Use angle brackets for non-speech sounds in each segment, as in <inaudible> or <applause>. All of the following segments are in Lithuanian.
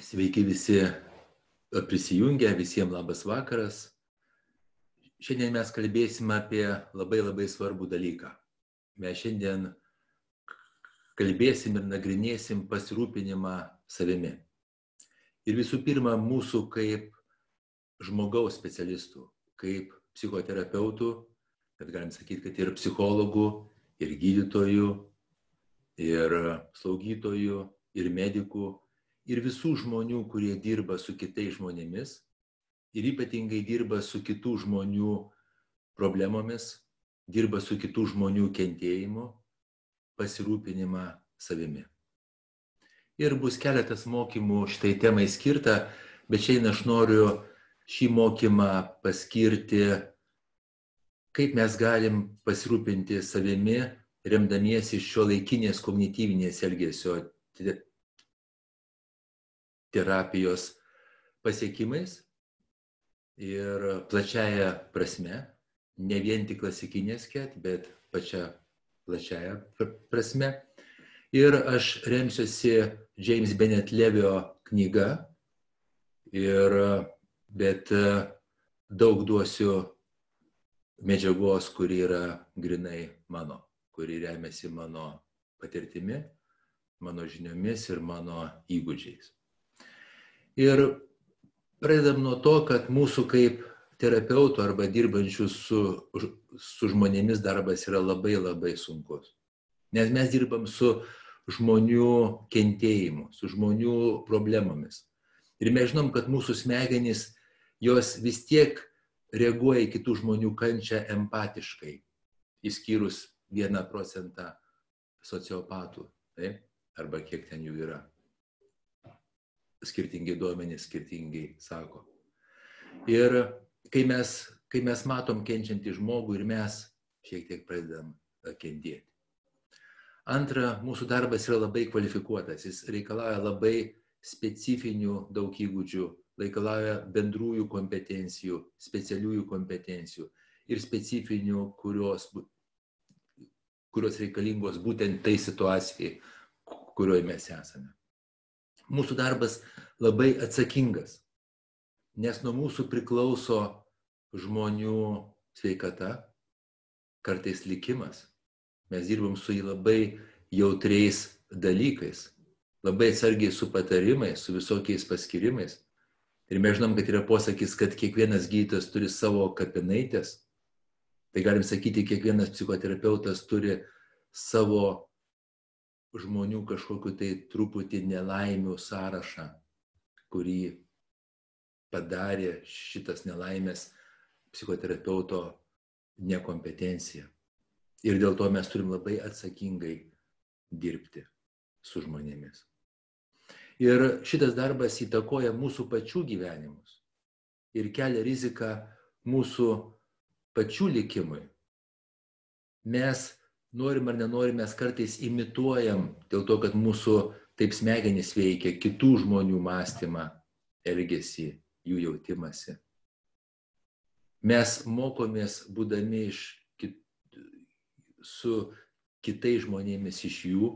Sveiki visi prisijungę, visiems labas vakaras. Šiandien mes kalbėsime apie labai labai svarbų dalyką. Mes šiandien kalbėsim ir nagrinėsim pasirūpinimą savimi. Ir visų pirma, mūsų kaip žmogaus specialistų, kaip psichoterapeutų, kad galim sakyti, kad ir psichologų, ir gydytojų, ir slaugytojų, ir medikų, ir visų žmonių, kurie dirba su kitais žmonėmis ir ypatingai dirba su kitų žmonių problemomis, dirba su kitų žmonių kentėjimu, pasirūpinimą savimi. Ir bus keletas mokymų šitai temai skirta, bet šiandien aš noriu šį mokymą paskirti, kaip mes galim pasirūpinti savimi, remdamiesi šio laikinės kognityvinės elgesio terapijos pasiekimais ir plačiaja prasme, ne vien tik klasikinė sket, bet pačia plačiaja prasme. Ir aš remsiuosi James Bennett Levio knyga, ir, bet daug duosiu medžiagos, kuri yra grinai mano, kuri remiasi mano patirtimi, mano žiniomis ir mano įgūdžiais. Ir pradedam nuo to, kad mūsų kaip terapeutų arba dirbančių su, su žmonėmis darbas yra labai labai sunkus. Nes mes dirbam su žmonių kentėjimu, su žmonių problemomis. Ir mes žinom, kad mūsų smegenys, jos vis tiek reaguoja į kitų žmonių kančią empatiškai, įskyrus vieną procentą sociopatų, taip? arba kiek ten jų yra skirtingi duomenys skirtingai sako. Ir kai mes, kai mes matom kenčiantį žmogų ir mes šiek tiek pradedam kentėti. Antra, mūsų darbas yra labai kvalifikuotas, jis reikalauja labai specifinių daug įgūdžių, reikalauja bendrųjų kompetencijų, specialiųjų kompetencijų ir specifinių, kurios, kurios reikalingos būtent tai situacijai, kurioje mes esame mūsų darbas labai atsakingas, nes nuo mūsų priklauso žmonių sveikata, kartais likimas. Mes dirbam su jį labai jautriais dalykais, labai atsargiai su patarimais, su visokiais paskirimais. Ir mes žinom, kad yra posakis, kad kiekvienas gydytojas turi savo kapinaitės. Tai galim sakyti, kiekvienas psichoterapeutas turi savo žmonių kažkokiu tai truputį nelaimių sąrašą, kurį padarė šitas nelaimės psichoterapeuto nekompetencija. Ir dėl to mes turim labai atsakingai dirbti su žmonėmis. Ir šitas darbas įtakoja mūsų pačių gyvenimus ir kelia riziką mūsų pačių likimui. Mes norim ar nenorim, mes kartais imituojam dėl to, kad mūsų taip smegenys veikia kitų žmonių mąstymą, elgesį, jų jautimasi. Mes mokomės būdami iš kit, su kitais žmonėmis iš jų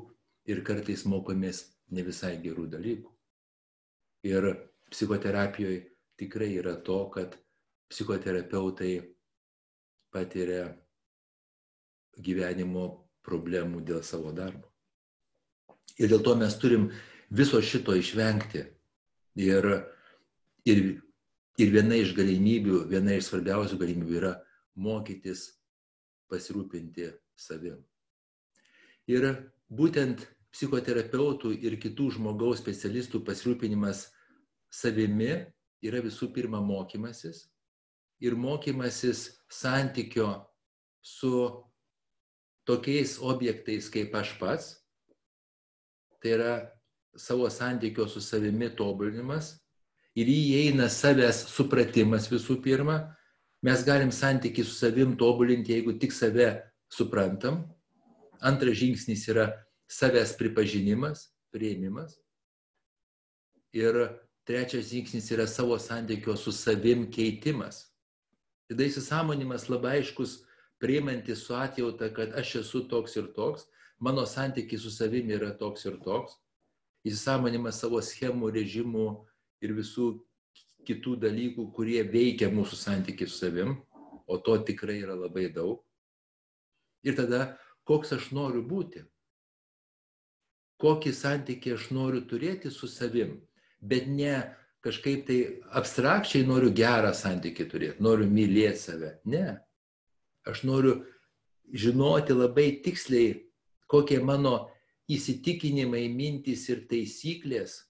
ir kartais mokomės ne visai gerų dalykų. Ir psichoterapijoje tikrai yra to, kad psichoterapeutai patiria gyvenimo problemų dėl savo darbo. Ir dėl to mes turim viso šito išvengti. Ir, ir, ir viena iš galimybių, viena iš svarbiausių galimybių yra mokytis pasirūpinti savim. Ir būtent psichoterapeutų ir kitų žmogaus specialistų pasirūpinimas savimi yra visų pirma mokymasis ir mokymasis santykio su tokiais objektais kaip aš pats, tai yra savo santykio su savimi tobulinimas ir į jį įeina savęs supratimas visų pirma. Mes galim santykį su savim tobulinti, jeigu tik save suprantam. Antras žingsnis yra savęs pripažinimas, prieimimas. Ir trečias žingsnis yra savo santykio su savim keitimas. Tada įsisamonimas labai aiškus priimantis su atjauta, kad aš esu toks ir toks, mano santykiai su savimi yra toks ir toks. įsisamonimas savo schemų, režimų ir visų kitų dalykų, kurie veikia mūsų santykių su savim, o to tikrai yra labai daug. Ir tada, koks aš noriu būti, kokį santykį aš noriu turėti su savim, bet ne kažkaip tai abstrakčiai noriu gerą santykį turėti, noriu mylėti save. Ne. Aš noriu žinoti labai tiksliai, kokie mano įsitikinimai, mintys ir taisyklės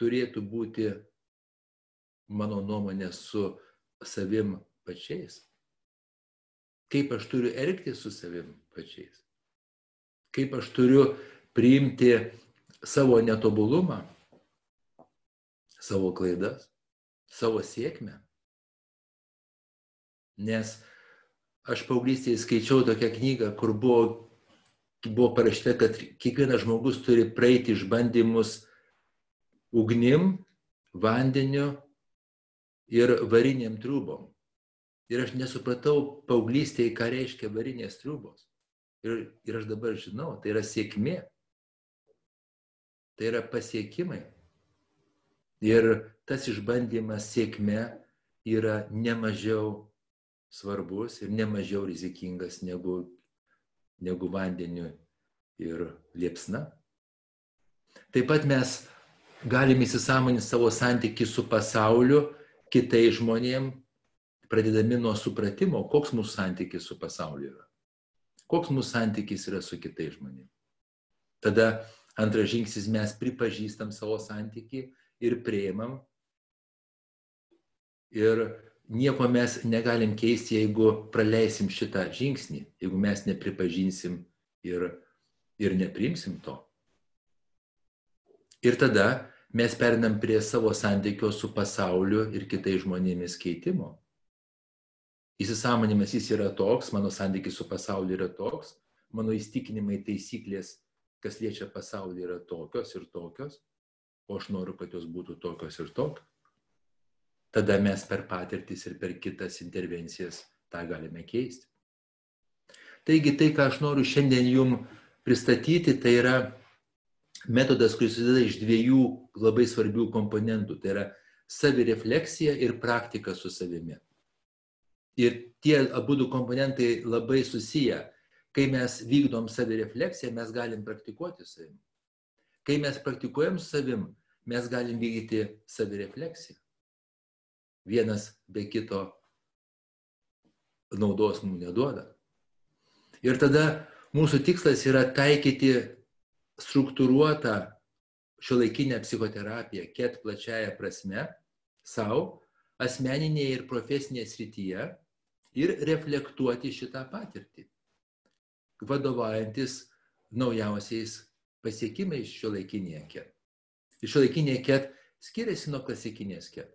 turėtų būti, mano nuomonė, su savim pačiais. Kaip aš turiu elgtis su savim pačiais. Kaip aš turiu priimti savo netobulumą, savo klaidas, savo sėkmę. Nes aš paauglystėje skaičiau tokią knygą, kur buvo, buvo parašyta, kad kiekvienas žmogus turi praeiti išbandymus ugnim, vandeniu ir variniam trūbom. Ir aš nesupratau paauglystėje, ką reiškia varinės trūbos. Ir, ir aš dabar žinau, tai yra sėkmė. Tai yra pasiekimai. Ir tas išbandymas sėkme yra nemažiau svarbus ir nemažiau rizikingas negu, negu vandeniu ir liepsna. Taip pat mes galime įsisamoninti savo santykių su pasauliu, kitais žmonėm, pradedami nuo supratimo, koks mūsų santykis su pasauliu yra. Koks mūsų santykis yra su kitais žmonėmis. Tada antras žingsnis mes pripažįstam savo santykį ir prieimam. Ir nieko mes negalim keisti, jeigu praleisim šitą žingsnį, jeigu mes nepripažinsim ir, ir neprimsim to. Ir tada mes perinam prie savo santykio su pasauliu ir kitais žmonėmis keitimo. Įsisamonimas jis yra toks, mano santykis su pasauliu yra toks, mano įstikinimai, taisyklės, kas liečia pasaulį, yra tokios ir tokios o aš noriu, kad jos būtų tokios ir tokios. Tada mes per patirtis ir per kitas intervencijas tą galime keisti. Taigi tai, ką aš noriu šiandien jum pristatyti, tai yra metodas, kuris susideda iš dviejų labai svarbių komponentų. Tai yra savirefleksija ir praktika su savimi. Ir tie abu du komponentai labai susiję. Kai mes vykdom savirefleksiją, mes galim praktikuoti savimi. Kai mes praktikuojam savim, mes galim vykdyti savirefleksiją. Vienas be kito naudos mums neduoda. Ir tada mūsų tikslas yra taikyti struktūruotą šio laikinę psichoterapiją, ket plačiaja prasme, savo, asmeninėje ir profesinėje srityje ir reflektuoti šitą patirtį, vadovaujantis naujausiais pasiekimais šio laikinėje ket. Laikinė ket skiriasi nuo klasikinės ket.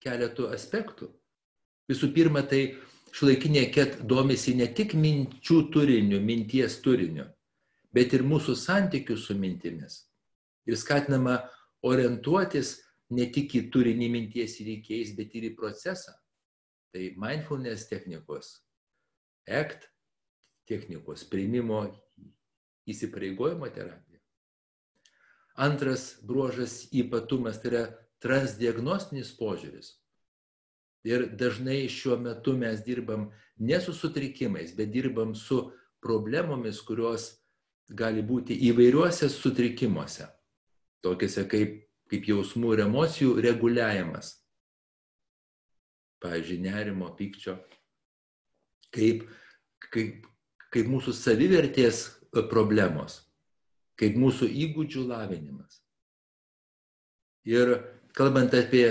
Keletų aspektų. Visų pirma, tai šiuolaikinė ket domisi ne tik minčių turiniu, minties turiniu, bet ir mūsų santykių su mintimis. Ir skatinama orientuotis ne tik į turinį minties įvykiais, bet ir į procesą. Tai mindfulness technikos, act technikos, priimimo įsipareigojimo terapija. Antras bruožas ypatumas tai yra transdiagnostinis požiūris. Ir dažnai šiuo metu mes dirbam ne su sutrikimais, bet dirbam su problemomis, kurios gali būti įvairiuose sutrikimuose. Tokiuose kaip, kaip jausmų ir emocijų reguliavimas. Pavyzdžiui, nerimo, pykčio. Kaip, kaip, kaip mūsų savivertės problemos kaip mūsų įgūdžių lavinimas. Ir kalbant apie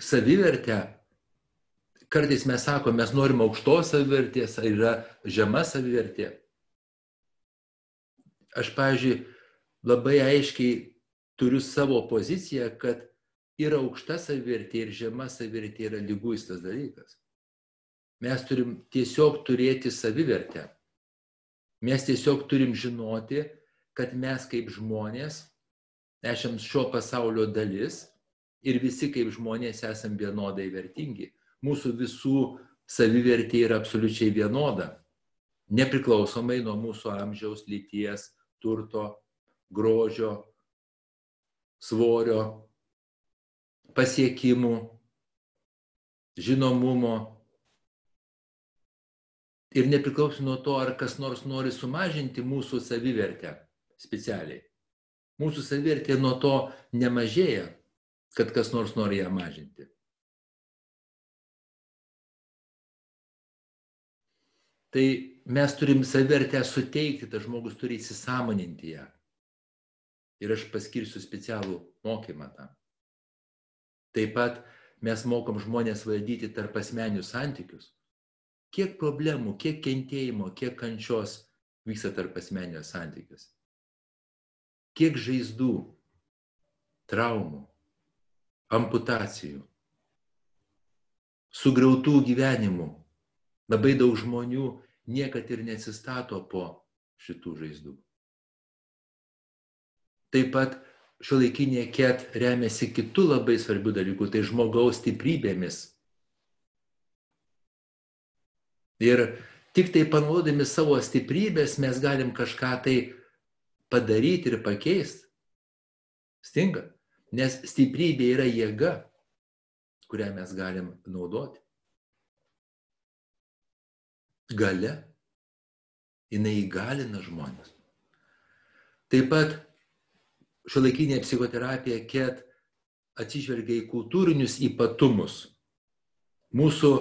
savivertę, kartais mes sakome, mes norim aukštos savivertės, ar yra žema savivertė. Aš, pavyzdžiui, labai aiškiai turiu savo poziciją, kad ir aukšta savivertė, ir žema savivertė yra lyguistas dalykas. Mes turim tiesiog turėti savivertę. Mes tiesiog turim žinoti, kad mes kaip žmonės esam šio pasaulio dalis ir visi kaip žmonės esam vienodai vertingi. Mūsų visų savivertė yra absoliučiai vienoda, nepriklausomai nuo mūsų amžiaus, lyties, turto, grožio, svorio, pasiekimų, žinomumo. Ir nepriklauso nuo to, ar kas nors nori sumažinti mūsų savivertę specialiai. Mūsų savivertė nuo to nemažėja, kad kas nors nori ją mažinti. Tai mes turim savivertę suteikti, tas žmogus turi įsisamoninti ją. Ir aš paskirsiu specialų mokymą tam. Taip pat mes mokom žmonės valdyti tarp asmenių santykius. Kiek problemų, kiek kentėjimo, kiek kančios vyksta tarp asmenio santykius. Kiek žaizdų, traumų, amputacijų, sugriautų gyvenimų. Labai daug žmonių niekad ir neatsistato po šitų žaizdų. Taip pat šiuolaikinė ket remiasi kitų labai svarbių dalykų, tai žmogaus stiprybėmis. Ir tik tai panaudodami savo stiprybės mes galim kažką tai padaryti ir pakeisti. Stinga. Nes stiprybė yra jėga, kurią mes galim naudoti gale, jinai įgalina žmonės. Taip pat šiuolaikinė psichoterapija ket atsižvelgia į kultūrinius ypatumus. Mūsų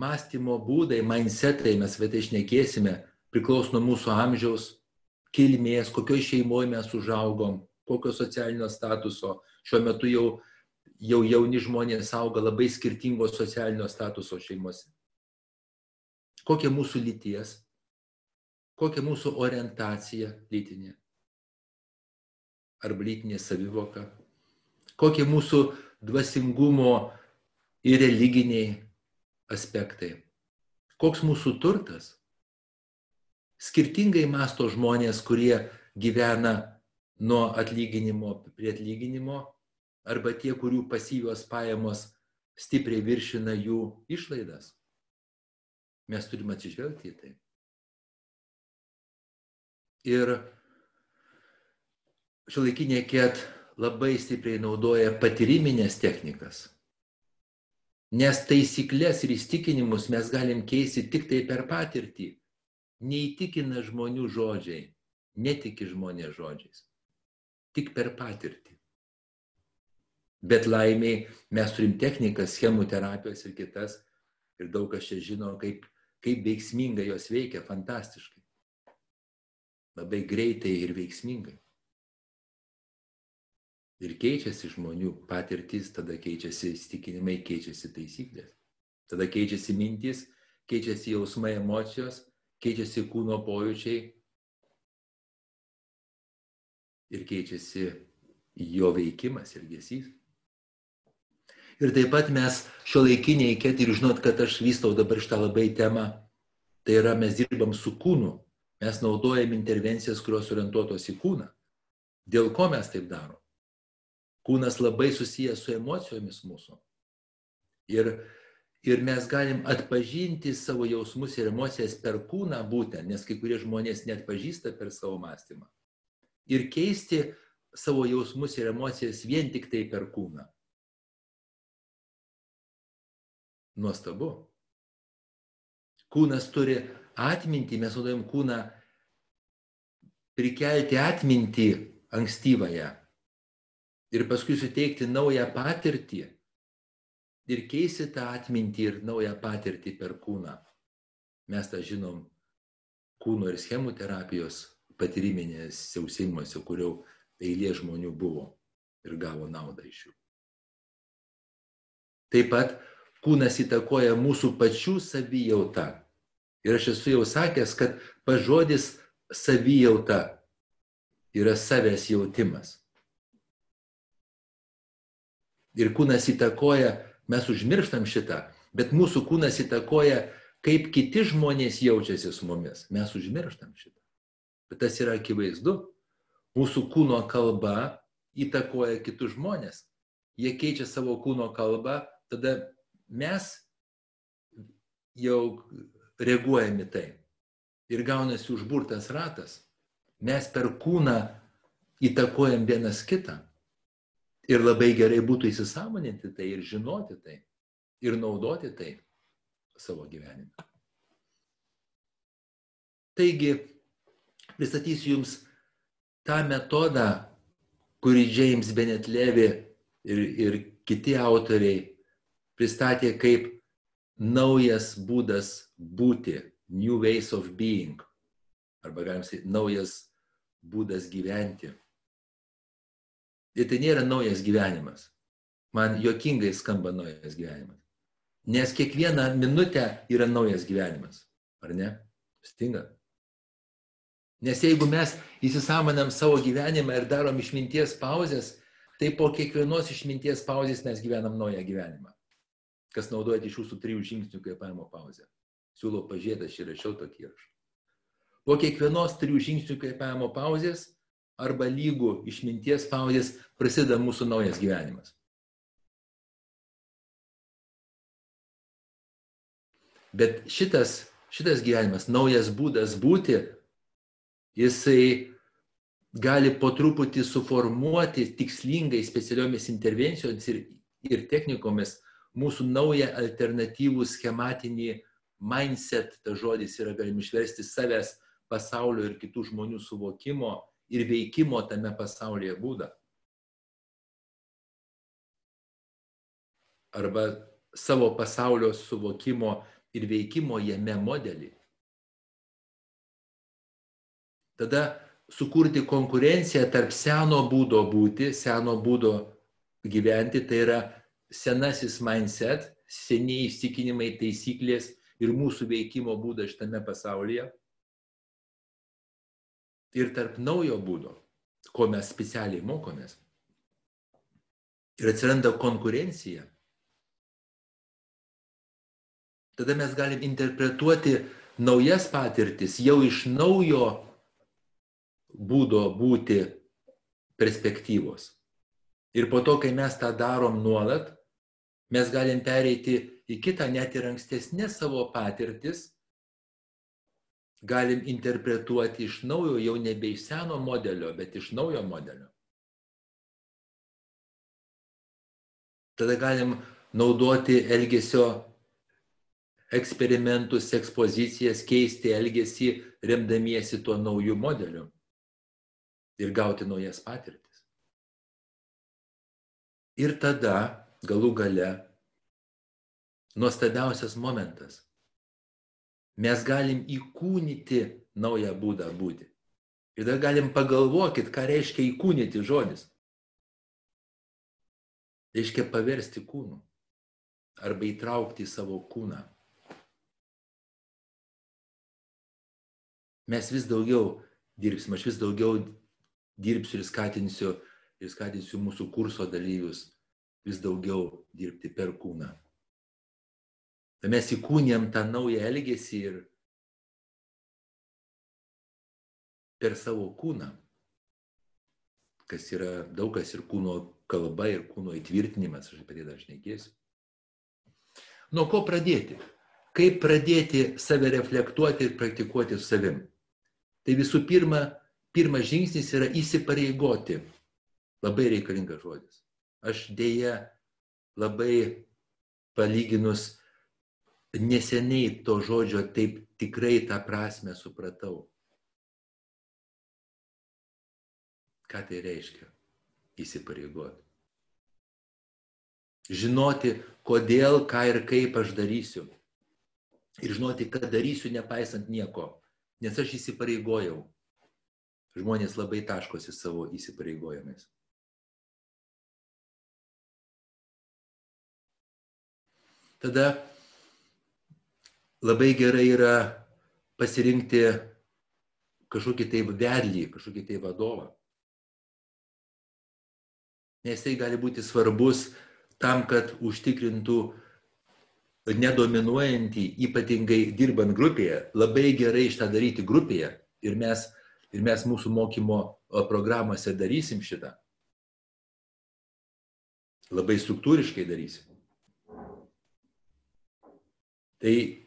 mąstymo būdai, mindsetai, mes apie tai išnekėsime, priklauso nuo mūsų amžiaus, kilmės, kokioje šeimoje mes užaugom, kokio socialinio statuso. Šiuo metu jau, jau jauni žmonės auga labai skirtingo socialinio statuso šeimose kokia mūsų lyties, kokia mūsų orientacija lytinė arba lytinė savivoka, kokie mūsų dvasingumo ir religiniai aspektai, koks mūsų turtas. Skirtingai masto žmonės, kurie gyvena nuo atlyginimo prie atlyginimo, arba tie, kurių pasyvios pajamos stipriai viršina jų išlaidas. Mes turime atsižvelgti į tai. Ir šiuolaikinė ket labai stipriai naudoja patyriminės technikas. Nes taisyklės ir įstikinimus mes galim keisti tik tai per patirtį. Neįtikina žmonių žodžiai, netiki žmonės žodžiais. Tik per patirtį. Bet laimiai mes turim technikas, schemų terapijos ir kitas. Ir daug kas čia žino, kaip kaip veiksmingai jos veikia, fantastiškai. Labai greitai ir veiksmingai. Ir keičiasi žmonių patirtis, tada keičiasi įstikinimai, keičiasi taisyklės. Tada keičiasi mintys, keičiasi jausmai, emocijos, keičiasi kūno pojūčiai ir keičiasi jo veikimas ir gesys. Ir taip pat mes šio laikiniai ket ir žinot, kad aš vystau dabar šitą labai temą, tai yra mes dirbam su kūnu, mes naudojam intervencijas, kurios orientuotos į kūną. Dėl ko mes taip darom? Kūnas labai susijęs su emocijomis mūsų. Ir, ir mes galim atpažinti savo jausmus ir emocijas per kūną būtent, nes kai kurie žmonės net pažįsta per savo mąstymą. Ir keisti savo jausmus ir emocijas vien tik tai per kūną. Nuostabu. Kūnas turi atmintį, mes naudojam kūną prikelti atmintį ankstyvąją ir paskui suteikti naują patirtį ir keisti tą atmintį ir naują patirtį per kūną. Mes tą žinom kūno ir schemų terapijos patyriminės siausimuose, kurio eilė žmonių buvo ir gavo naudą iš jų. Taip pat kūnas įtakoja mūsų pačių savijautą. Ir aš esu jau sakęs, kad pažodis savijauta yra savęs jautimas. Ir kūnas įtakoja, mes užmirštam šitą, bet mūsų kūnas įtakoja, kaip kiti žmonės jaučiasi su mumis. Mes užmirštam šitą. Bet tas yra akivaizdu. Mūsų kūno kalba įtakoja kitus žmonės. Jie keičia savo kūno kalbą, tada mes jau reaguojam į tai. Ir gaunasi užburtas ratas. Mes per kūną įtakojam vienas kitą. Ir labai gerai būtų įsisamoninti tai ir žinoti tai. Ir naudoti tai savo gyvenime. Taigi, pristatysiu Jums tą metodą, kurį James Bennett Levy ir, ir kiti autoriai pristatė kaip naujas būdas būti, new ways of being, arba galim sakyti, naujas būdas gyventi. Ir tai nėra naujas gyvenimas. Man juokingai skamba naujas gyvenimas. Nes kiekvieną minutę yra naujas gyvenimas. Ar ne? Stinga. Nes jeigu mes įsisamonam savo gyvenimą ir darom išminties pauzes, tai po kiekvienos išminties pauzės mes gyvenam naują gyvenimą. Kas naudojate iš jūsų trijų žingsnių kvėpavimo pauzę? Siūlau pažiūrėti, aš įrašiau tokį įrašą. Po kiekvienos trijų žingsnių kvėpavimo pauzės arba lygų išminties pauzės prasideda mūsų naujas gyvenimas. Bet šitas, šitas gyvenimas, naujas būdas būti, jisai gali po truputį suformuoti tikslingai specialiomis intervencijomis ir, ir technikomis mūsų naują alternatyvų schematinį mindset, tas žodis yra galim išversti savęs, pasaulio ir kitų žmonių suvokimo ir veikimo tame pasaulyje būdą. Arba savo pasaulio suvokimo ir veikimo jame modelį. Tada sukurti konkurenciją tarp seno būdo būti, seno būdo gyventi, tai yra senasis mindset, seniai įstikinimai, taisyklės ir mūsų veikimo būdas šitame pasaulyje ir tarp naujo būdo, ko mes specialiai mokomės. Ir atsiranda konkurencija. Tada mes galim interpretuoti naujas patirtis jau iš naujo būdo būti perspektyvos. Ir po to, kai mes tą darom nuolat, mes galim pereiti į kitą net ir ankstesnės savo patirtis galim interpretuoti iš naujo, jau nebe iš seno modelio, bet iš naujo modelio. Tada galim naudoti elgesio eksperimentus, ekspozicijas, keisti elgesį, remdamiesi tuo naujų modeliu ir gauti naujas patirtis. Ir tada, galų gale, nuostabiausias momentas mes galim įkūnyti naują būdą būti. Ir dar galim pagalvokit, ką reiškia įkūnyti žodis. Reiškia paversti kūnu arba įtraukti į savo kūną. Mes vis daugiau dirbsim, aš vis daugiau dirbsiu ir skatinsiu, ir skatinsiu mūsų kurso dalyvius vis daugiau dirbti per kūną. Tai mes įkūnėm tą naują elgesį ir per savo kūną, kas yra daug kas ir kūno kalba, ir kūno įtvirtinimas, aš apie tai dar šnekėsiu. Nuo ko pradėti? Kaip pradėti save reflektuoti ir praktikuoti su savim? Tai visų pirma, pirmas žingsnis yra įsipareigoti. Labai reikalingas žodis. Aš dėja labai palyginus neseniai to žodžio taip tikrai tą prasme supratau. Ką tai reiškia? Įsipareigoti. Žinoti, kodėl, ką ir kaip aš darysiu. Ir žinoti, kad darysiu nepaisant nieko. Nes aš įsipareigojau. Žmonės labai taškosi savo įsipareigojimais. Tada labai gerai yra pasirinkti kažkokį tai vedlį, kažkokį tai vadovą. Nes tai gali būti svarbus tam, kad užtikrintų nedominuojantį, ypatingai dirbant grupėje, labai gerai šitą daryti grupėje ir mes, ir mes mūsų mokymo programuose darysim šitą. Labai struktūriškai darysim. Tai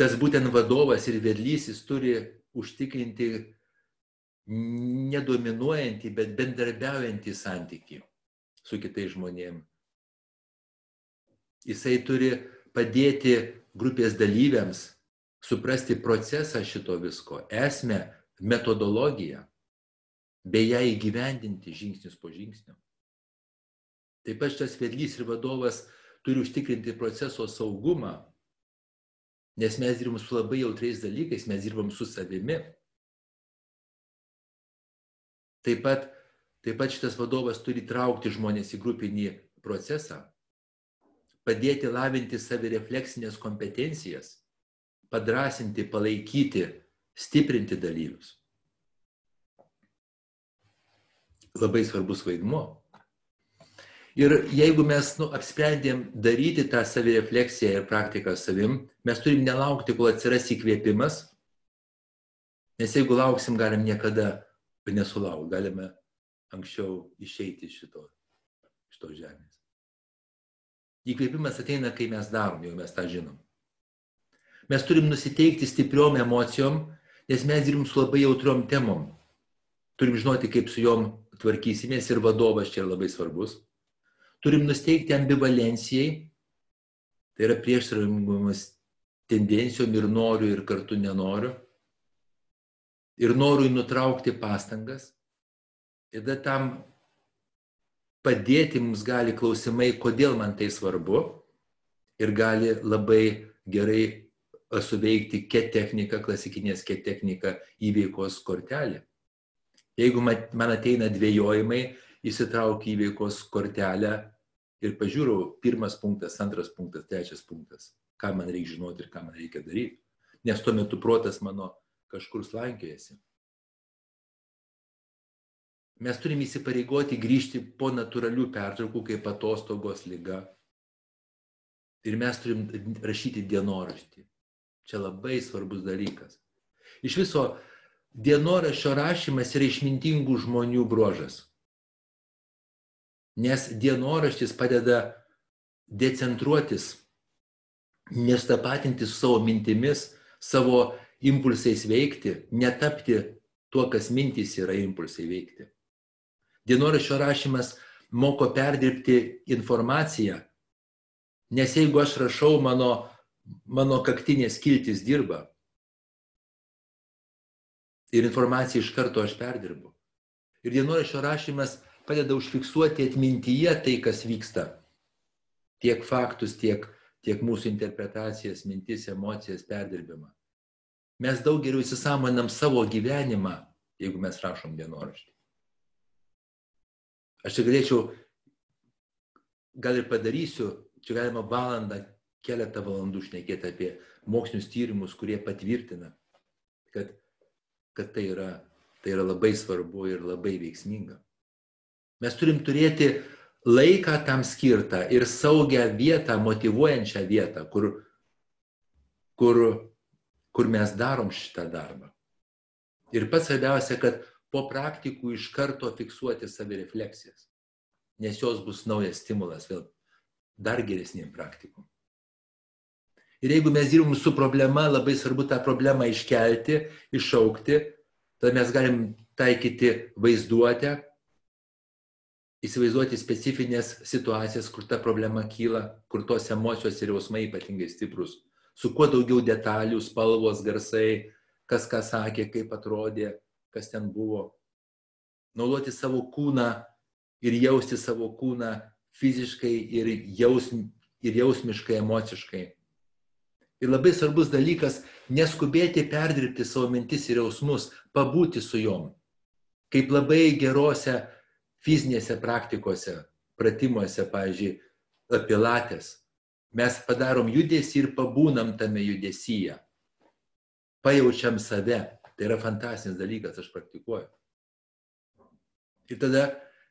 tas būtent vadovas ir vedlys jis turi užtikrinti nedominuojantį, bet bendarbiaujantį santykį su kitais žmonėmis. Jisai turi padėti grupės dalyviams suprasti procesą šito visko, esmę, metodologiją, bei ją įgyvendinti žingsnis po žingsnio. Taip pat šitas vedlys ir vadovas turi užtikrinti proceso saugumą, nes mes dirbam su labai jautriais dalykais, mes dirbam su savimi. Taip pat, taip pat šitas vadovas turi traukti žmonės į grupinį procesą, padėti lavinti savirefleksinės kompetencijas, padrasinti, palaikyti, stiprinti dalyvius. Labai svarbus vaidmuo. Ir jeigu mes nu, apsprendėm daryti tą savirefleksiją ir praktiką savim, mes turim nelaukti, kol atsiras įkvėpimas, nes jeigu lauksim, galim niekada nesulaukti, galime anksčiau išeiti iš šito, šito žemės. Įkvėpimas ateina, kai mes darom, jau mes tą žinom. Mes turim nusiteikti stipriom emocijom, nes mes dirbam su labai jautriom temom. Turim žinoti, kaip su juom tvarkysimės ir vadovas čia yra labai svarbus. Turim nusteikti ambivalencijai, tai yra prieštaringumas tendencijom ir noriu ir kartu nenoriu. Ir norui nutraukti pastangas. Ir tada tam padėti mums gali klausimai, kodėl man tai svarbu. Ir gali labai gerai suveikti ket technika, klasikinės ket technika įveikos kortelė. Jeigu man ateina dvėjojimai, įsitraukiu įveikos kortelę ir pažiūrau, pirmas punktas, antras punktas, trečias punktas, ką man reikia žinoti ir ką man reikia daryti. Nes tuo metu protas mano kažkur slankėjasi. Mes turime įsipareigoti grįžti po natūralių pertraukų, kaip atostogos lyga. Ir mes turim rašyti dienoraštį. Čia labai svarbus dalykas. Iš viso dienoraščio rašymas yra išmintingų žmonių bruožas. Nes dienoraštis padeda decentruotis, nestapatinti su savo mintimis, savo impulsais veikti, netapti tuo, kas mintys yra impulsai veikti. Dienoraščio rašymas moko perdirbti informaciją, nes jeigu aš rašau, mano, mano kaktinės kiltis dirba. Ir informaciją iš karto aš perdirbu. Ir dienoraščio rašymas padeda užfiksuoti atmintyje tai, kas vyksta. Tiek faktus, tiek, tiek mūsų interpretacijas, mintis, emocijas, perdirbimą. Mes daug geriau įsisamonam savo gyvenimą, jeigu mes rašom dienoraštį. Aš čia galėčiau, gal ir padarysiu, čia galima valandą, keletą valandų šnekėti apie mokslinius tyrimus, kurie patvirtina, kad, kad tai, yra, tai yra labai svarbu ir labai veiksminga. Mes turim turėti laiką tam skirtą ir saugią vietą, motivuojančią vietą, kur, kur, kur mes darom šitą darbą. Ir pats svarbiausia, kad po praktikų iš karto fiksuoti savirefleksijas, nes jos bus naujas stimulas vėl dar geresniem praktikom. Ir jeigu mes dirbam su problema, labai svarbu tą problemą iškelti, iššaukti, tada mes galim taikyti vaizduotę, įsivaizduoti specifines situacijas, kur ta problema kyla, kur tos emocijos ir jausmai ypatingai stiprus. Su kuo daugiau detalių, spalvos, garsai, kas ką sakė, kaip atrodė, kas ten buvo. Naudoti savo kūną ir jausti savo kūną fiziškai ir, jausm, ir jausmiškai, emociškai. Ir labai svarbus dalykas - neskubėti perdirbti savo mintis ir jausmus, pabūti su juom. Kaip labai gerose fizinėse praktikose, pratimuose, pavyzdžiui, pilatės. Mes padarom judesį ir pabūnam tame judesyje. Pajaučiam save. Tai yra fantastinis dalykas, aš praktikuoju. Ir tada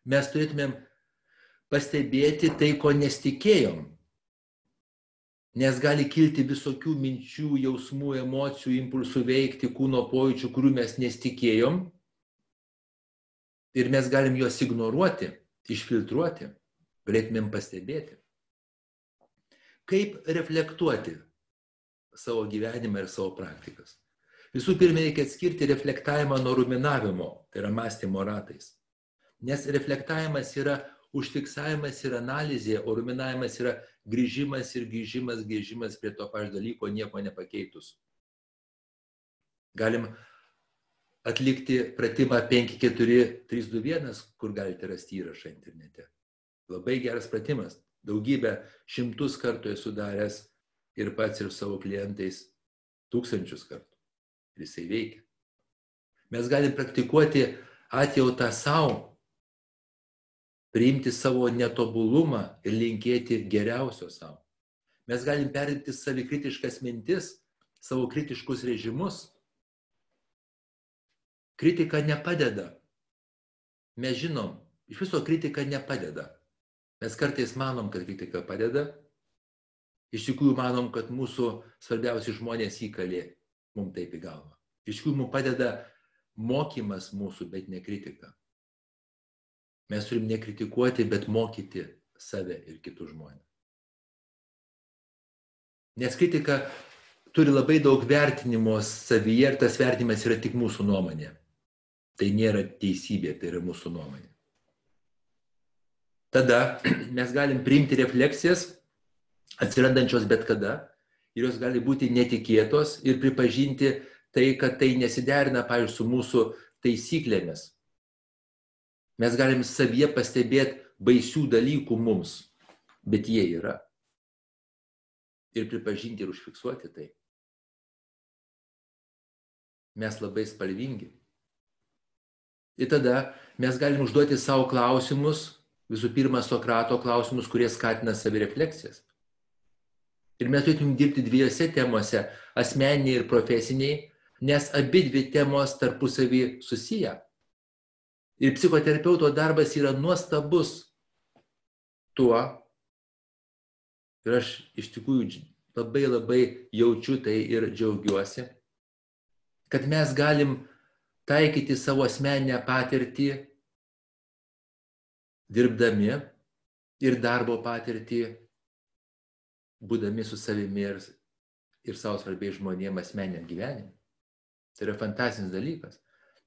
mes turėtumėm pastebėti tai, ko nesitikėjom. Nes gali kilti visokių minčių, jausmų, emocijų, impulsų veikti, kūno pojūčių, kurių mes nesitikėjom. Ir mes galim juos ignoruoti, išfiltruoti, galėtumėm pastebėti. Kaip reflektuoti savo gyvenimą ir savo praktikas. Visų pirma, reikia atskirti reflektavimą nuo ruminavimo, tai yra mąstymo ratais. Nes reflektavimas yra užfiksavimas ir analizė, o ruminavimas yra grįžimas ir grįžimas, grįžimas prie to pačio dalyko, nieko nepakeitus. Galim atlikti pratimą 54321, kur galite rasti įrašą internete. Labai geras pratimas. Daugybę šimtus kartų esu daręs ir pats ir savo klientais tūkstančius kartų ir jisai veikia. Mes galim praktikuoti atjautą savo, priimti savo netobulumą ir linkėti geriausio savo. Mes galim perimti savikritiškas mintis, savo kritiškus režimus. Kritika nepadeda. Mes žinom, iš viso kritika nepadeda. Mes kartais manom, kad kritika padeda. Iš tikrųjų manom, kad mūsų svarbiausi žmonės įkalė mums taip į galvą. Iš tikrųjų mums padeda mokymas mūsų, bet ne kritika. Mes turim nekritikuoti, bet mokyti save ir kitus žmonės. Nes kritika turi labai daug vertinimo savyje ir tas vertinimas yra tik mūsų nuomonė. Tai nėra teisybė, tai yra mūsų nuomonė. Tada <clears throat> mes galim priimti refleksijas, atsirandančios bet kada, ir jos gali būti netikėtos ir pripažinti tai, kad tai nesiderina, pavyzdžiui, su mūsų taisyklėmis. Mes galim savyje pastebėti baisių dalykų mums, bet jie yra. Ir pripažinti ir užfiksuoti tai. Mes labai spalvingi. Ir tada mes galim užduoti savo klausimus, visų pirma, Sokrato klausimus, kurie skatina savirefleksijas. Ir mes turėtum dirbti dviejose temose - asmeniniai ir profesiniai, nes abi dvi temos tarpusavį susiję. Ir psichoterapeuto darbas yra nuostabus tuo, ir aš iš tikrųjų labai labai jaučiu tai ir džiaugiuosi, kad mes galim taikyti savo asmeninę patirtį dirbdami ir darbo patirtį būdami su savimi ir, ir savo svarbiais žmonėmis asmeniam gyvenimui. Tai yra fantastinis dalykas.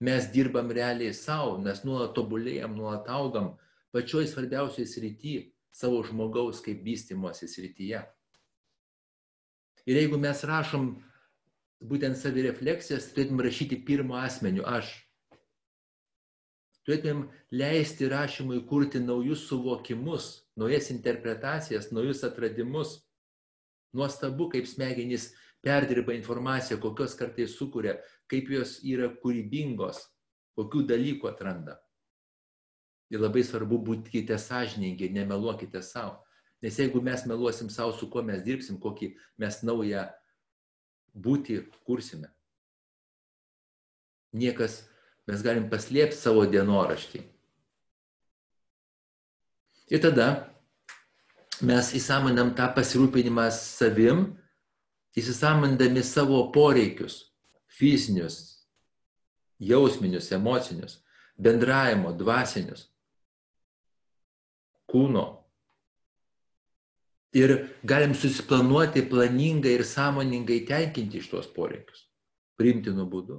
Mes dirbam realiai savo, mes nuolat tobulėjam, nuolat augam pačioj svarbiausiai srity savo žmogaus kaip vystimosi srityje. Ir jeigu mes rašom būtent savirefleksijas, turėtum rašyti pirmo asmeniu aš. Turėtumėm leisti rašymui kurti naujus suvokimus, naujas interpretacijas, naujus atradimus Nuostabu, kaip smegenys perdirba informaciją, kokios kartais sukuria, kaip jos yra kūrybingos, kokių dalykų atranda. Ir labai svarbu būkite sąžiningi, nemeluokite savo. Nes jeigu mes meluosim savo, su kuo mes dirbsim, kokį mes naują būti kursime. Niekas, mes galim paslėpti savo dienoraštį. Ir tada mes įsamonam tą pasirūpinimą savim, įsisamindami savo poreikius fizinius, jausminius, emocinius, bendravimo, dvasinius, kūno. Ir galim susiplanuoti planingai ir sąmoningai tenkinti iš tuos poreikius, priimtinu būdu.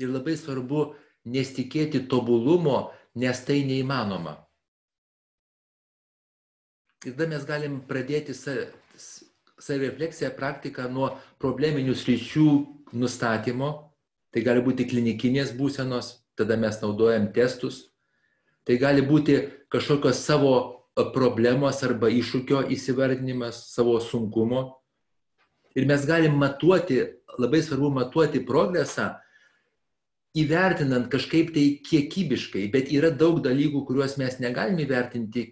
Ir labai svarbu nesitikėti tobulumo, nes tai neįmanoma. Ir tada mes galim pradėti savirefleksiją praktiką nuo probleminių sričių nustatymo. Tai gali būti klinikinės būsenos, tada mes naudojam testus. Tai gali būti kažkokios savo problemos arba iššūkio įsivardinimas, savo sunkumo. Ir mes galim matuoti, labai svarbu matuoti progresą, įvertinant kažkaip tai kiekybiškai, bet yra daug dalykų, kuriuos mes negalim įvertinti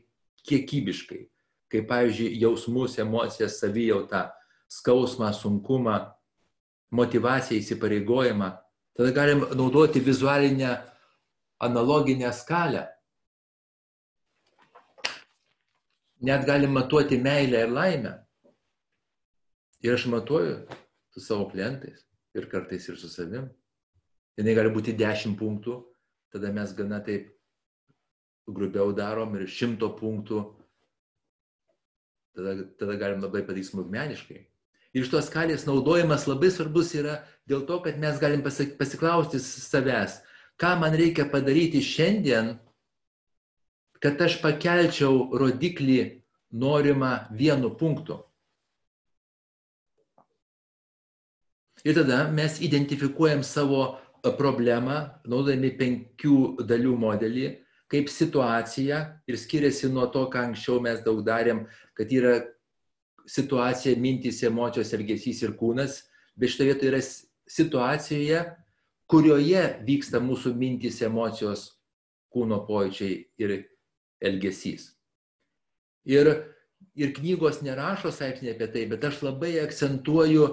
kiekybiškai kaip pavyzdžiui jausmus, emocijas, savijautą, skausmą, sunkumą, motivaciją, įsipareigojimą. Tada galim naudoti vizualinę analoginę skalę. Net galim matuoti meilę ir laimę. Ir aš matuoju su savo klientais ir kartais ir su savim. Jis gali būti 10 punktų, tada mes gana taip grubiau darom ir 100 punktų tada, tada galim labai padaryti smulkmeniškai. Ir šitos skalės naudojimas labai svarbus yra dėl to, kad mes galim pasiklausti savęs, ką man reikia padaryti šiandien, kad aš pakelčiau rodiklį norimą vienu punktu. Ir tada mes identifikuojam savo problemą, naudodami penkių dalių modelį, kaip situacija ir skiriasi nuo to, ką anksčiau mes daug darėm, kad yra situacija, mintys, emocijos, elgesys ir kūnas, bet šitoje vietoje yra situacijoje, kurioje vyksta mūsų mintys, emocijos, kūno pojūčiai ir elgesys. Ir, ir knygos nerašo straipsnį apie tai, bet aš labai akcentuoju,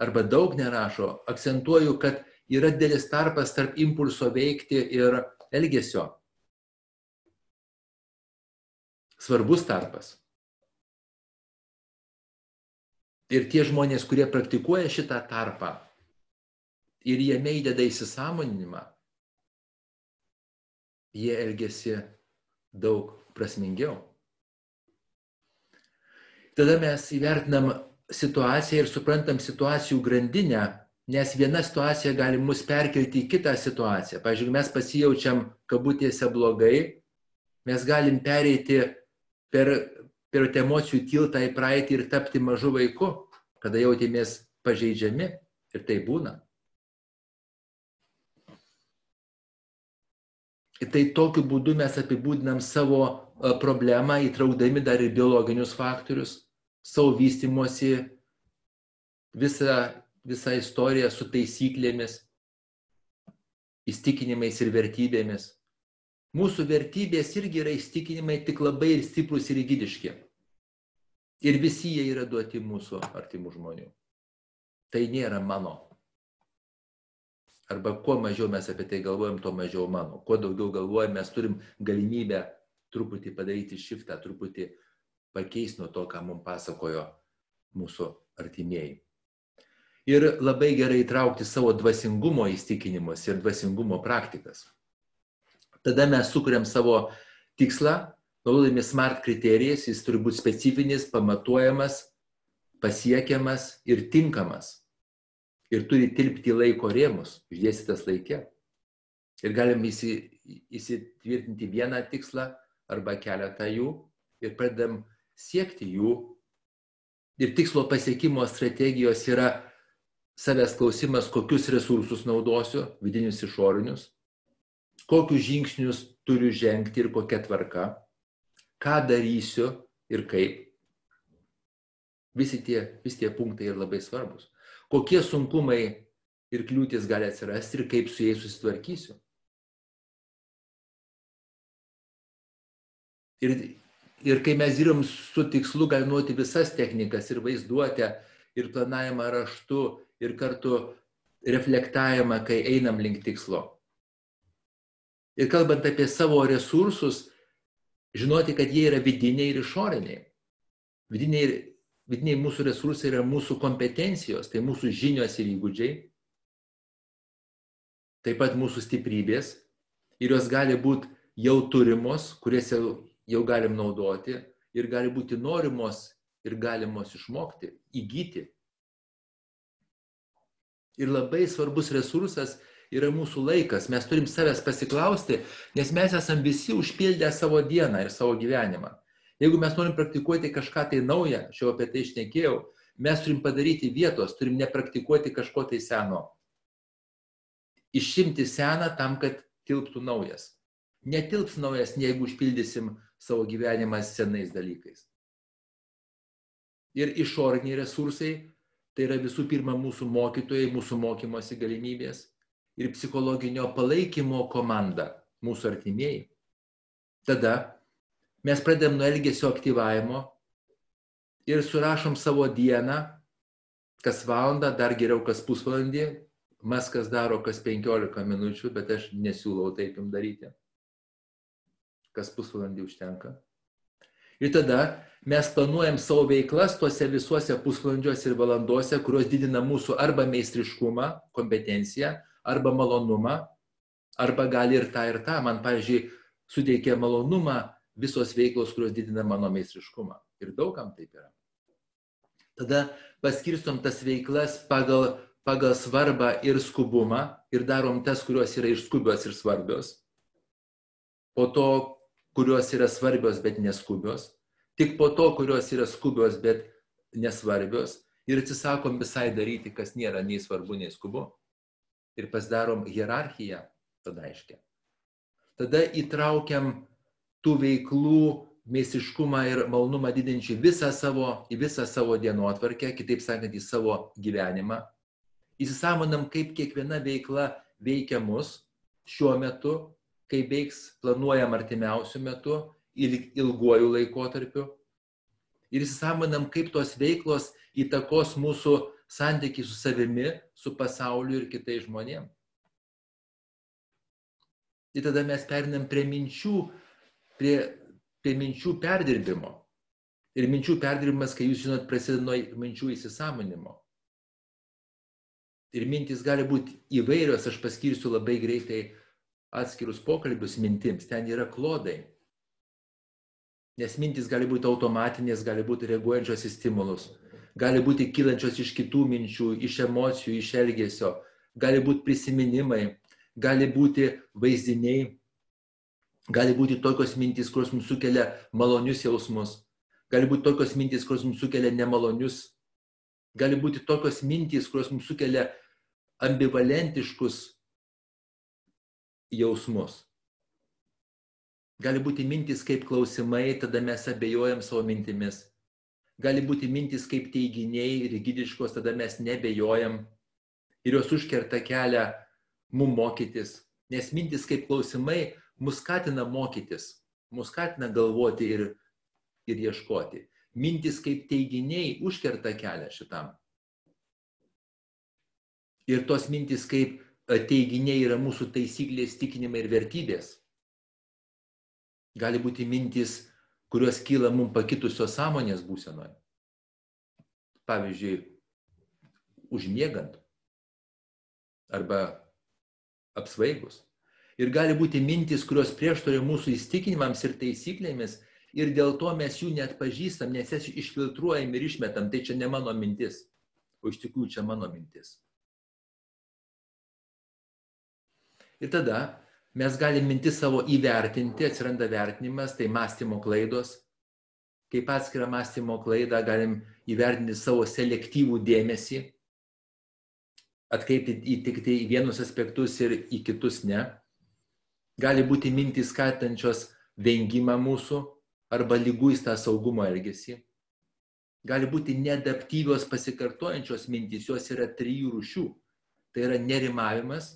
arba daug nerašo, akcentuoju, kad yra dėlis tarpas tarp impulso veikti ir elgesio. Svarbus tarpas. Ir tie žmonės, kurie praktikuoja šitą tarpą ir jame įdeda įsisamoninimą, jie elgesi daug prasmingiau. Tada mes įvertinam situaciją ir suprantam situacijų grandinę, nes viena situacija gali mus perkelti į kitą situaciją. Pavyzdžiui, mes pasijaučiam kabutėse blogai, mes galim pereiti per, per emocijų tiltą į praeitį ir tapti mažu vaiku, kada jautėmės pažeidžiami ir tai būna. Tai tokiu būdu mes apibūdinam savo problemą, įtraukdami dar ir biologinius faktorius, savo vystimosi, visą, visą istoriją su taisyklėmis, įstikinimais ir vertybėmis. Mūsų vertybės irgi yra įstikinimai tik labai ir stiprus ir įgydiški. Ir visi jie yra duoti mūsų artimų žmonių. Tai nėra mano. Arba kuo mažiau mes apie tai galvojam, tuo mažiau mano. Kuo daugiau galvojam, mes turim galimybę truputį padaryti šiftą, truputį pakeisti nuo to, ką mums pasakojo mūsų artimieji. Ir labai gerai įtraukti savo dvasingumo įstikinimus ir dvasingumo praktikas. Tada mes sukuriam savo tikslą, naudodami smart kriterijas, jis turi būti specifinis, pamatuojamas, pasiekiamas ir tinkamas. Ir turi tilpti laiko rėmus, išdėstytas laikė. Ir galim įsitvirtinti vieną tikslą arba keletą jų ir pradedam siekti jų. Ir tikslo pasiekimo strategijos yra savęs klausimas, kokius resursus naudosiu, vidinius išorinius, kokius žingsnius turiu žengti ir kokia tvarka, ką darysiu ir kaip. Visi tie, visi tie punktai yra labai svarbus. Kokie sunkumai ir kliūtis gali atsirasti ir kaip su jais susitvarkysiu. Ir Ir kai mes dirbam su tikslu, galim nuoti visas technikas ir vaizduotę, ir planavimą raštu, ir kartu reflektavimą, kai einam link tikslo. Ir kalbant apie savo resursus, žinoti, kad jie yra vidiniai ir išoriniai. Vidiniai, vidiniai mūsų resursai yra mūsų kompetencijos, tai mūsų žinios ir įgūdžiai, taip pat mūsų stiprybės ir jos gali būti jau turimos, kurias jau jau galim naudoti ir gali būti norimos ir galimos išmokti, įgyti. Ir labai svarbus resursas yra mūsų laikas. Mes turim savęs pasiklausti, nes mes esam visi užpildę savo dieną ir savo gyvenimą. Jeigu mes norim praktikuoti kažką tai naują, aš jau apie tai išnekėjau, mes turim padaryti vietos, turim nepraktikuoti kažko tai seno. Išimti seną tam, kad tilptų naujas. Netilps naujas, jeigu užpildysim savo gyvenimą senais dalykais. Ir išoriniai resursai tai yra visų pirma mūsų mokytojai, mūsų mokymosi galimybės ir psichologinio palaikymo komanda, mūsų artimieji. Tada mes pradedam nuo elgesio aktyvavimo ir surašom savo dieną, kas valandą, dar geriau kas pusvalandį, Maskas daro kas 15 minučių, bet aš nesiūlau taip jums daryti kas pusvalandį užtenka. Ir tada mes planuojam savo veiklas tuose visuose pusvalandžiuose ir valanduose, kurios didina mūsų arba meistriškumą, kompetenciją, arba malonumą, arba gali ir tą, ir tą. Man, pavyzdžiui, suteikia malonumą visos veiklos, kurios didina mano meistriškumą. Ir daugam taip yra. Tada paskirstom tas veiklas pagal, pagal svarbą ir skubumą ir darom tas, kurios yra ir skubios, ir svarbios. Po to, kurios yra svarbios, bet neskubios. Tik po to, kurios yra skubios, bet nesvarbios. Ir atsisakom visai daryti, kas nėra nei svarbu, nei skubu. Ir pasidarom hierarchiją, tada aiškiai. Tada įtraukiam tų veiklų meistriškumą ir malonumą didinčių visą savo, į visą savo dienotvarkę, kitaip sakant, į savo gyvenimą. Įsisamonam, kaip kiekviena veikla veikia mus šiuo metu, kaip veiks planuojam artimiausių metų ir ilguoju laikotarpiu. Ir įsisamonam, kaip tos veiklos įtakos mūsų santykiai su savimi, su pasauliu ir kitais žmonėmis. Ir tada mes perinam prie minčių, prie prie minčių perdirbimo. Ir minčių perdirbimas, kai jūs žinot, prasideda nuo minčių įsisamonimo. Ir mintys gali būti įvairios, aš paskirsiu labai greitai atskirus pokalbius mintims, ten yra klodai. Nes mintys gali būti automatinės, gali būti reaguojančios į stimulus, gali būti kylančios iš kitų minčių, iš emocijų, iš elgesio, gali būti prisiminimai, gali būti vaizdiniai, Gali būti tokios mintys, kurios mums sukelia malonius jausmus. Gali būti tokios mintys, kurios mums sukelia nemalonius. Gali būti tokios mintys, kurios mums sukelia ambivalentiškus jausmus. Gali būti mintys kaip klausimai, tada mes abejojam savo mintimis. Gali būti mintys kaip teiginiai, rigidiškos, tada mes nebejojam ir jos užkerta kelią mum mokytis. Nes mintis kaip klausimai mus skatina mokytis, mus skatina galvoti ir, ir ieškoti. Mintis kaip teiginiai užkerta kelią šitam. Ir tos mintis kaip e, teiginiai yra mūsų taisyklės, tikinimai ir vertybės. Gali būti mintis, kurios kyla mums pakitusios sąmonės būsenoje. Pavyzdžiui, užmiegant arba apsvaigus ir gali būti mintis, kurios prieštoja mūsų įstikinimams ir taisyklėmis ir dėl to mes jų net pažįstam, nes jas išfiltruojam ir išmetam, tai čia ne mano mintis, o iš tikrųjų čia mano mintis. Ir tada mes galim mintis savo įvertinti, atsiranda vertinimas, tai mąstymo klaidos. Kaip atskirą mąstymo klaidą galim įvertinti savo selektyvų dėmesį, atkreipti į tik tai vienus aspektus ir į kitus ne gali būti mintys skatinančios vengimą mūsų arba lyguistą saugumo elgesį. Gali būti neadaptyvios pasikartojančios mintys, jos yra trijų rūšių. Tai yra nerimavimas,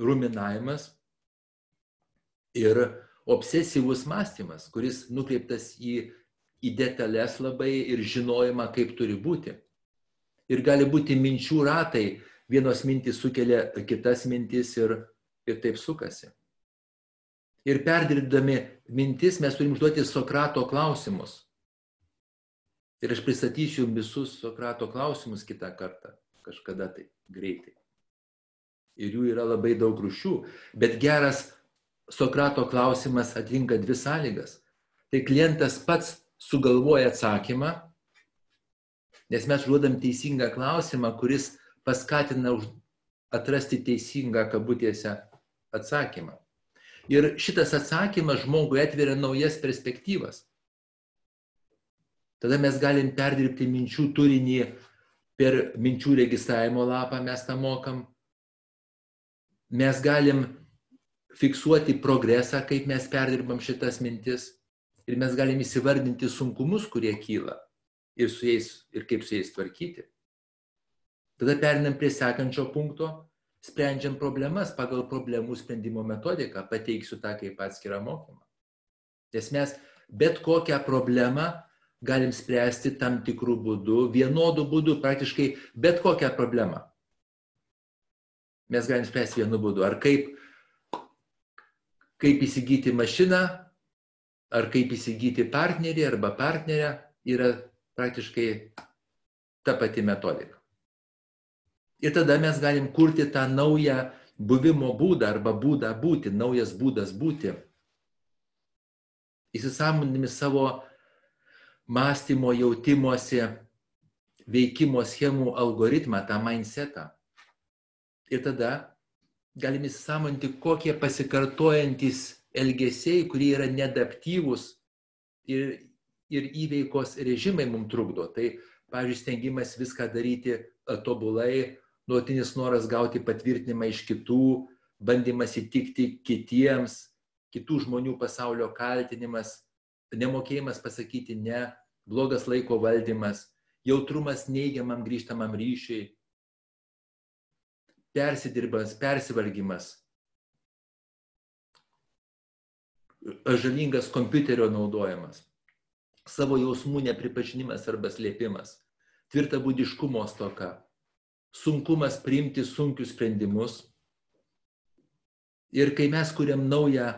ruminavimas ir obsesyvus mąstymas, kuris nukreiptas į, į detalės labai ir žinojimą, kaip turi būti. Ir gali būti minčių ratai, vienos mintys sukelia kitas mintis ir, ir taip sukasi ir perdirbdami mintis mes turim užduoti Sokrato klausimus. Ir aš pristatysiu visus Sokrato klausimus kitą kartą, kažkada tai greitai. Ir jų yra labai daug rušių, bet geras Sokrato klausimas atitinka dvi sąlygas. Tai klientas pats sugalvoja atsakymą, nes mes užduodam teisingą klausimą, kuris paskatina atrasti teisingą kabutėse atsakymą. Ir šitas atsakymas žmogui atveria naujas perspektyvas. Tada mes galim perdirbti minčių turinį per minčių registravimo lapą, mes tą mokam. Mes galim fiksuoti progresą, kaip mes perdirbam šitas mintis. Ir mes galim įsivardinti sunkumus, kurie kyla. Ir, jais, ir kaip su jais tvarkyti. Tada perinam prie sekančio punkto sprendžiam problemas pagal problemų sprendimo metodiką, pateiksiu tą kaip atskirą mokymą. Nes mes bet kokią problemą galim spręsti tam tikrų būdų, vienodų būdų, praktiškai bet kokią problemą. Mes galim spręsti vienu būdu. Ar kaip, kaip įsigyti mašiną, ar kaip įsigyti partnerį arba partnerę, yra praktiškai ta pati metodika. Ir tada mes galim kurti tą naują buvimo būdą arba būdą būti, naujas būdas būti. Įsisamonimi savo mąstymo, jautimuose veikimo schemų algoritmą, tą mindsetą. Ir tada galime įsisamonti, kokie pasikartojantis elgesiai, kurie yra nedaptyvūs ir, ir įveikos režimai mums trukdo. Tai, pavyzdžiui, stengimas viską daryti tobulai, nuotinis noras gauti patvirtinimą iš kitų, bandymas įtikti kitiems, kitų žmonių pasaulio kaltinimas, nemokėjimas pasakyti ne, blogas laiko valdymas, jautrumas neigiamam grįžtamam ryšiui, persidirbimas, persivalgymas, žalingas kompiuterio naudojimas, savo jausmų nepripažinimas arba slėpimas, tvirta būdiškumo stoka, sunkumas priimti sunkius sprendimus. Ir kai mes kuriam naują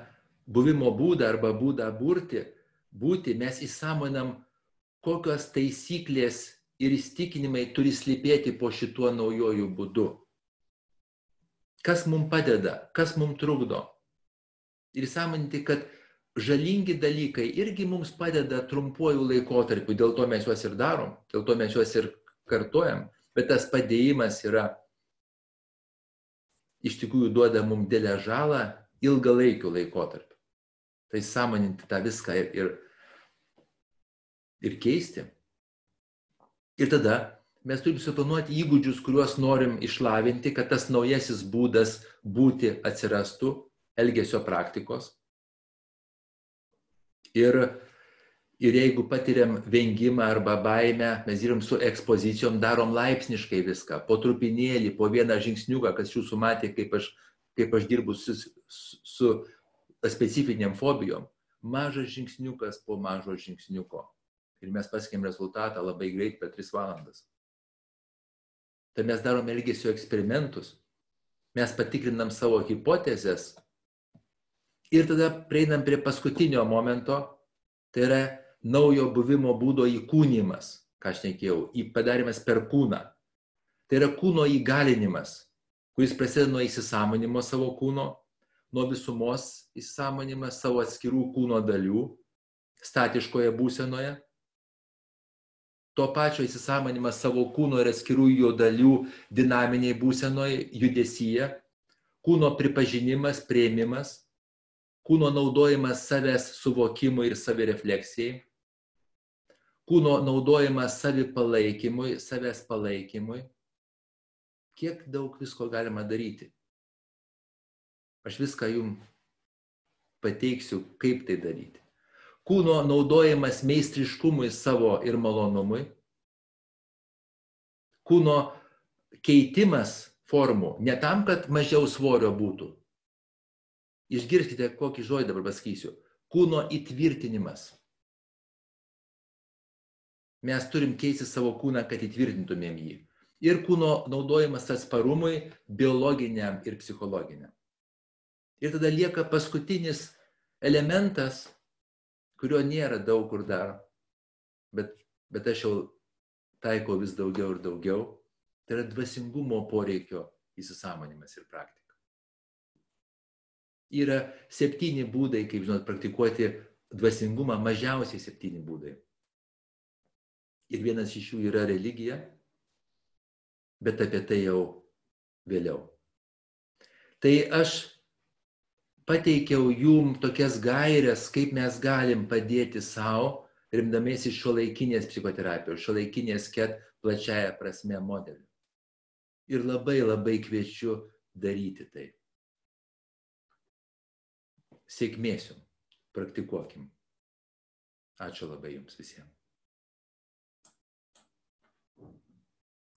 buvimo būdą arba būdą būti, būti mes įsamonam, kokios taisyklės ir įstikinimai turi slypėti po šituo naujojų būdu. Kas mums padeda, kas mums trukdo. Ir įsamoninti, kad žalingi dalykai irgi mums padeda trumpuoju laikotarpiu, dėl to mes juos ir darom, dėl to mes juos ir kartojam, bet tas padėjimas yra iš tikrųjų duoda mums dėlę žalą ilgalaikiu laikotarpiu. Tai sąmoninti tą viską ir, ir, ir keisti. Ir tada mes turim suplanuoti įgūdžius, kuriuos norim išlavinti, kad tas naujasis būdas būti atsirastų elgesio praktikos. Ir Ir jeigu patiriam vengimą arba baimę, mes dirbam su ekspozicijom, darom laipsniškai viską, po trupinėlį, po vieną žingsniuką, kas jūsų matė, kaip aš, kaip aš dirbu su, su specifiniam fobijom. Mažas žingsniukas po mažo žingsniuko. Ir mes pasiekėm rezultatą labai greit per 3 valandas. Tai mes darom elgesio eksperimentus, mes patikrinam savo hipotezės ir tada prieinam prie paskutinio momento, tai yra naujo buvimo būdo įkūnymas, ką aš nekėjau, padarimas per kūną. Tai yra kūno įgalinimas, kuris prasideda nuo įsisamonimo savo kūno, nuo visumos įsisamonimas savo atskirų kūno dalių, statiškoje būsenoje. To pačio įsisamonimas savo kūno ir atskirų jo dalių dinaminiai būsenoje, judesyje, kūno pripažinimas, prieimimas, kūno naudojimas savęs suvokimui ir savirefleksijai, kūno naudojimas savipalaikymui, savęs palaikymui, kiek daug visko galima daryti. Aš viską jum pateiksiu, kaip tai daryti. Kūno naudojimas meistriškumui savo ir malonumui. Kūno keitimas formų, ne tam, kad mažiau svorio būtų. Išgirskite, kokį žodį dabar pasakysiu. Kūno įtvirtinimas mes turim keisti savo kūną, kad įtvirtintumėm jį. Ir kūno naudojimas atsparumui biologiniam ir psichologiniam. Ir tada lieka paskutinis elementas, kurio nėra daug kur dar, bet, bet aš jau taikau vis daugiau ir daugiau, tai yra dvasingumo poreikio įsisamonimas ir praktika. Yra septyni būdai, kaip žinot, praktikuoti dvasingumą, mažiausiai septyni būdai ir vienas iš jų yra religija, bet apie tai jau vėliau. Tai aš pateikiau jum tokias gairias, kaip mes galim padėti savo, rimdamėsi šio laikinės psichoterapijos, šio laikinės ket plačiaja prasme modeliu. Ir labai labai kviečiu daryti tai. Sėkmės jums, praktikuokim. Ačiū labai jums visiems.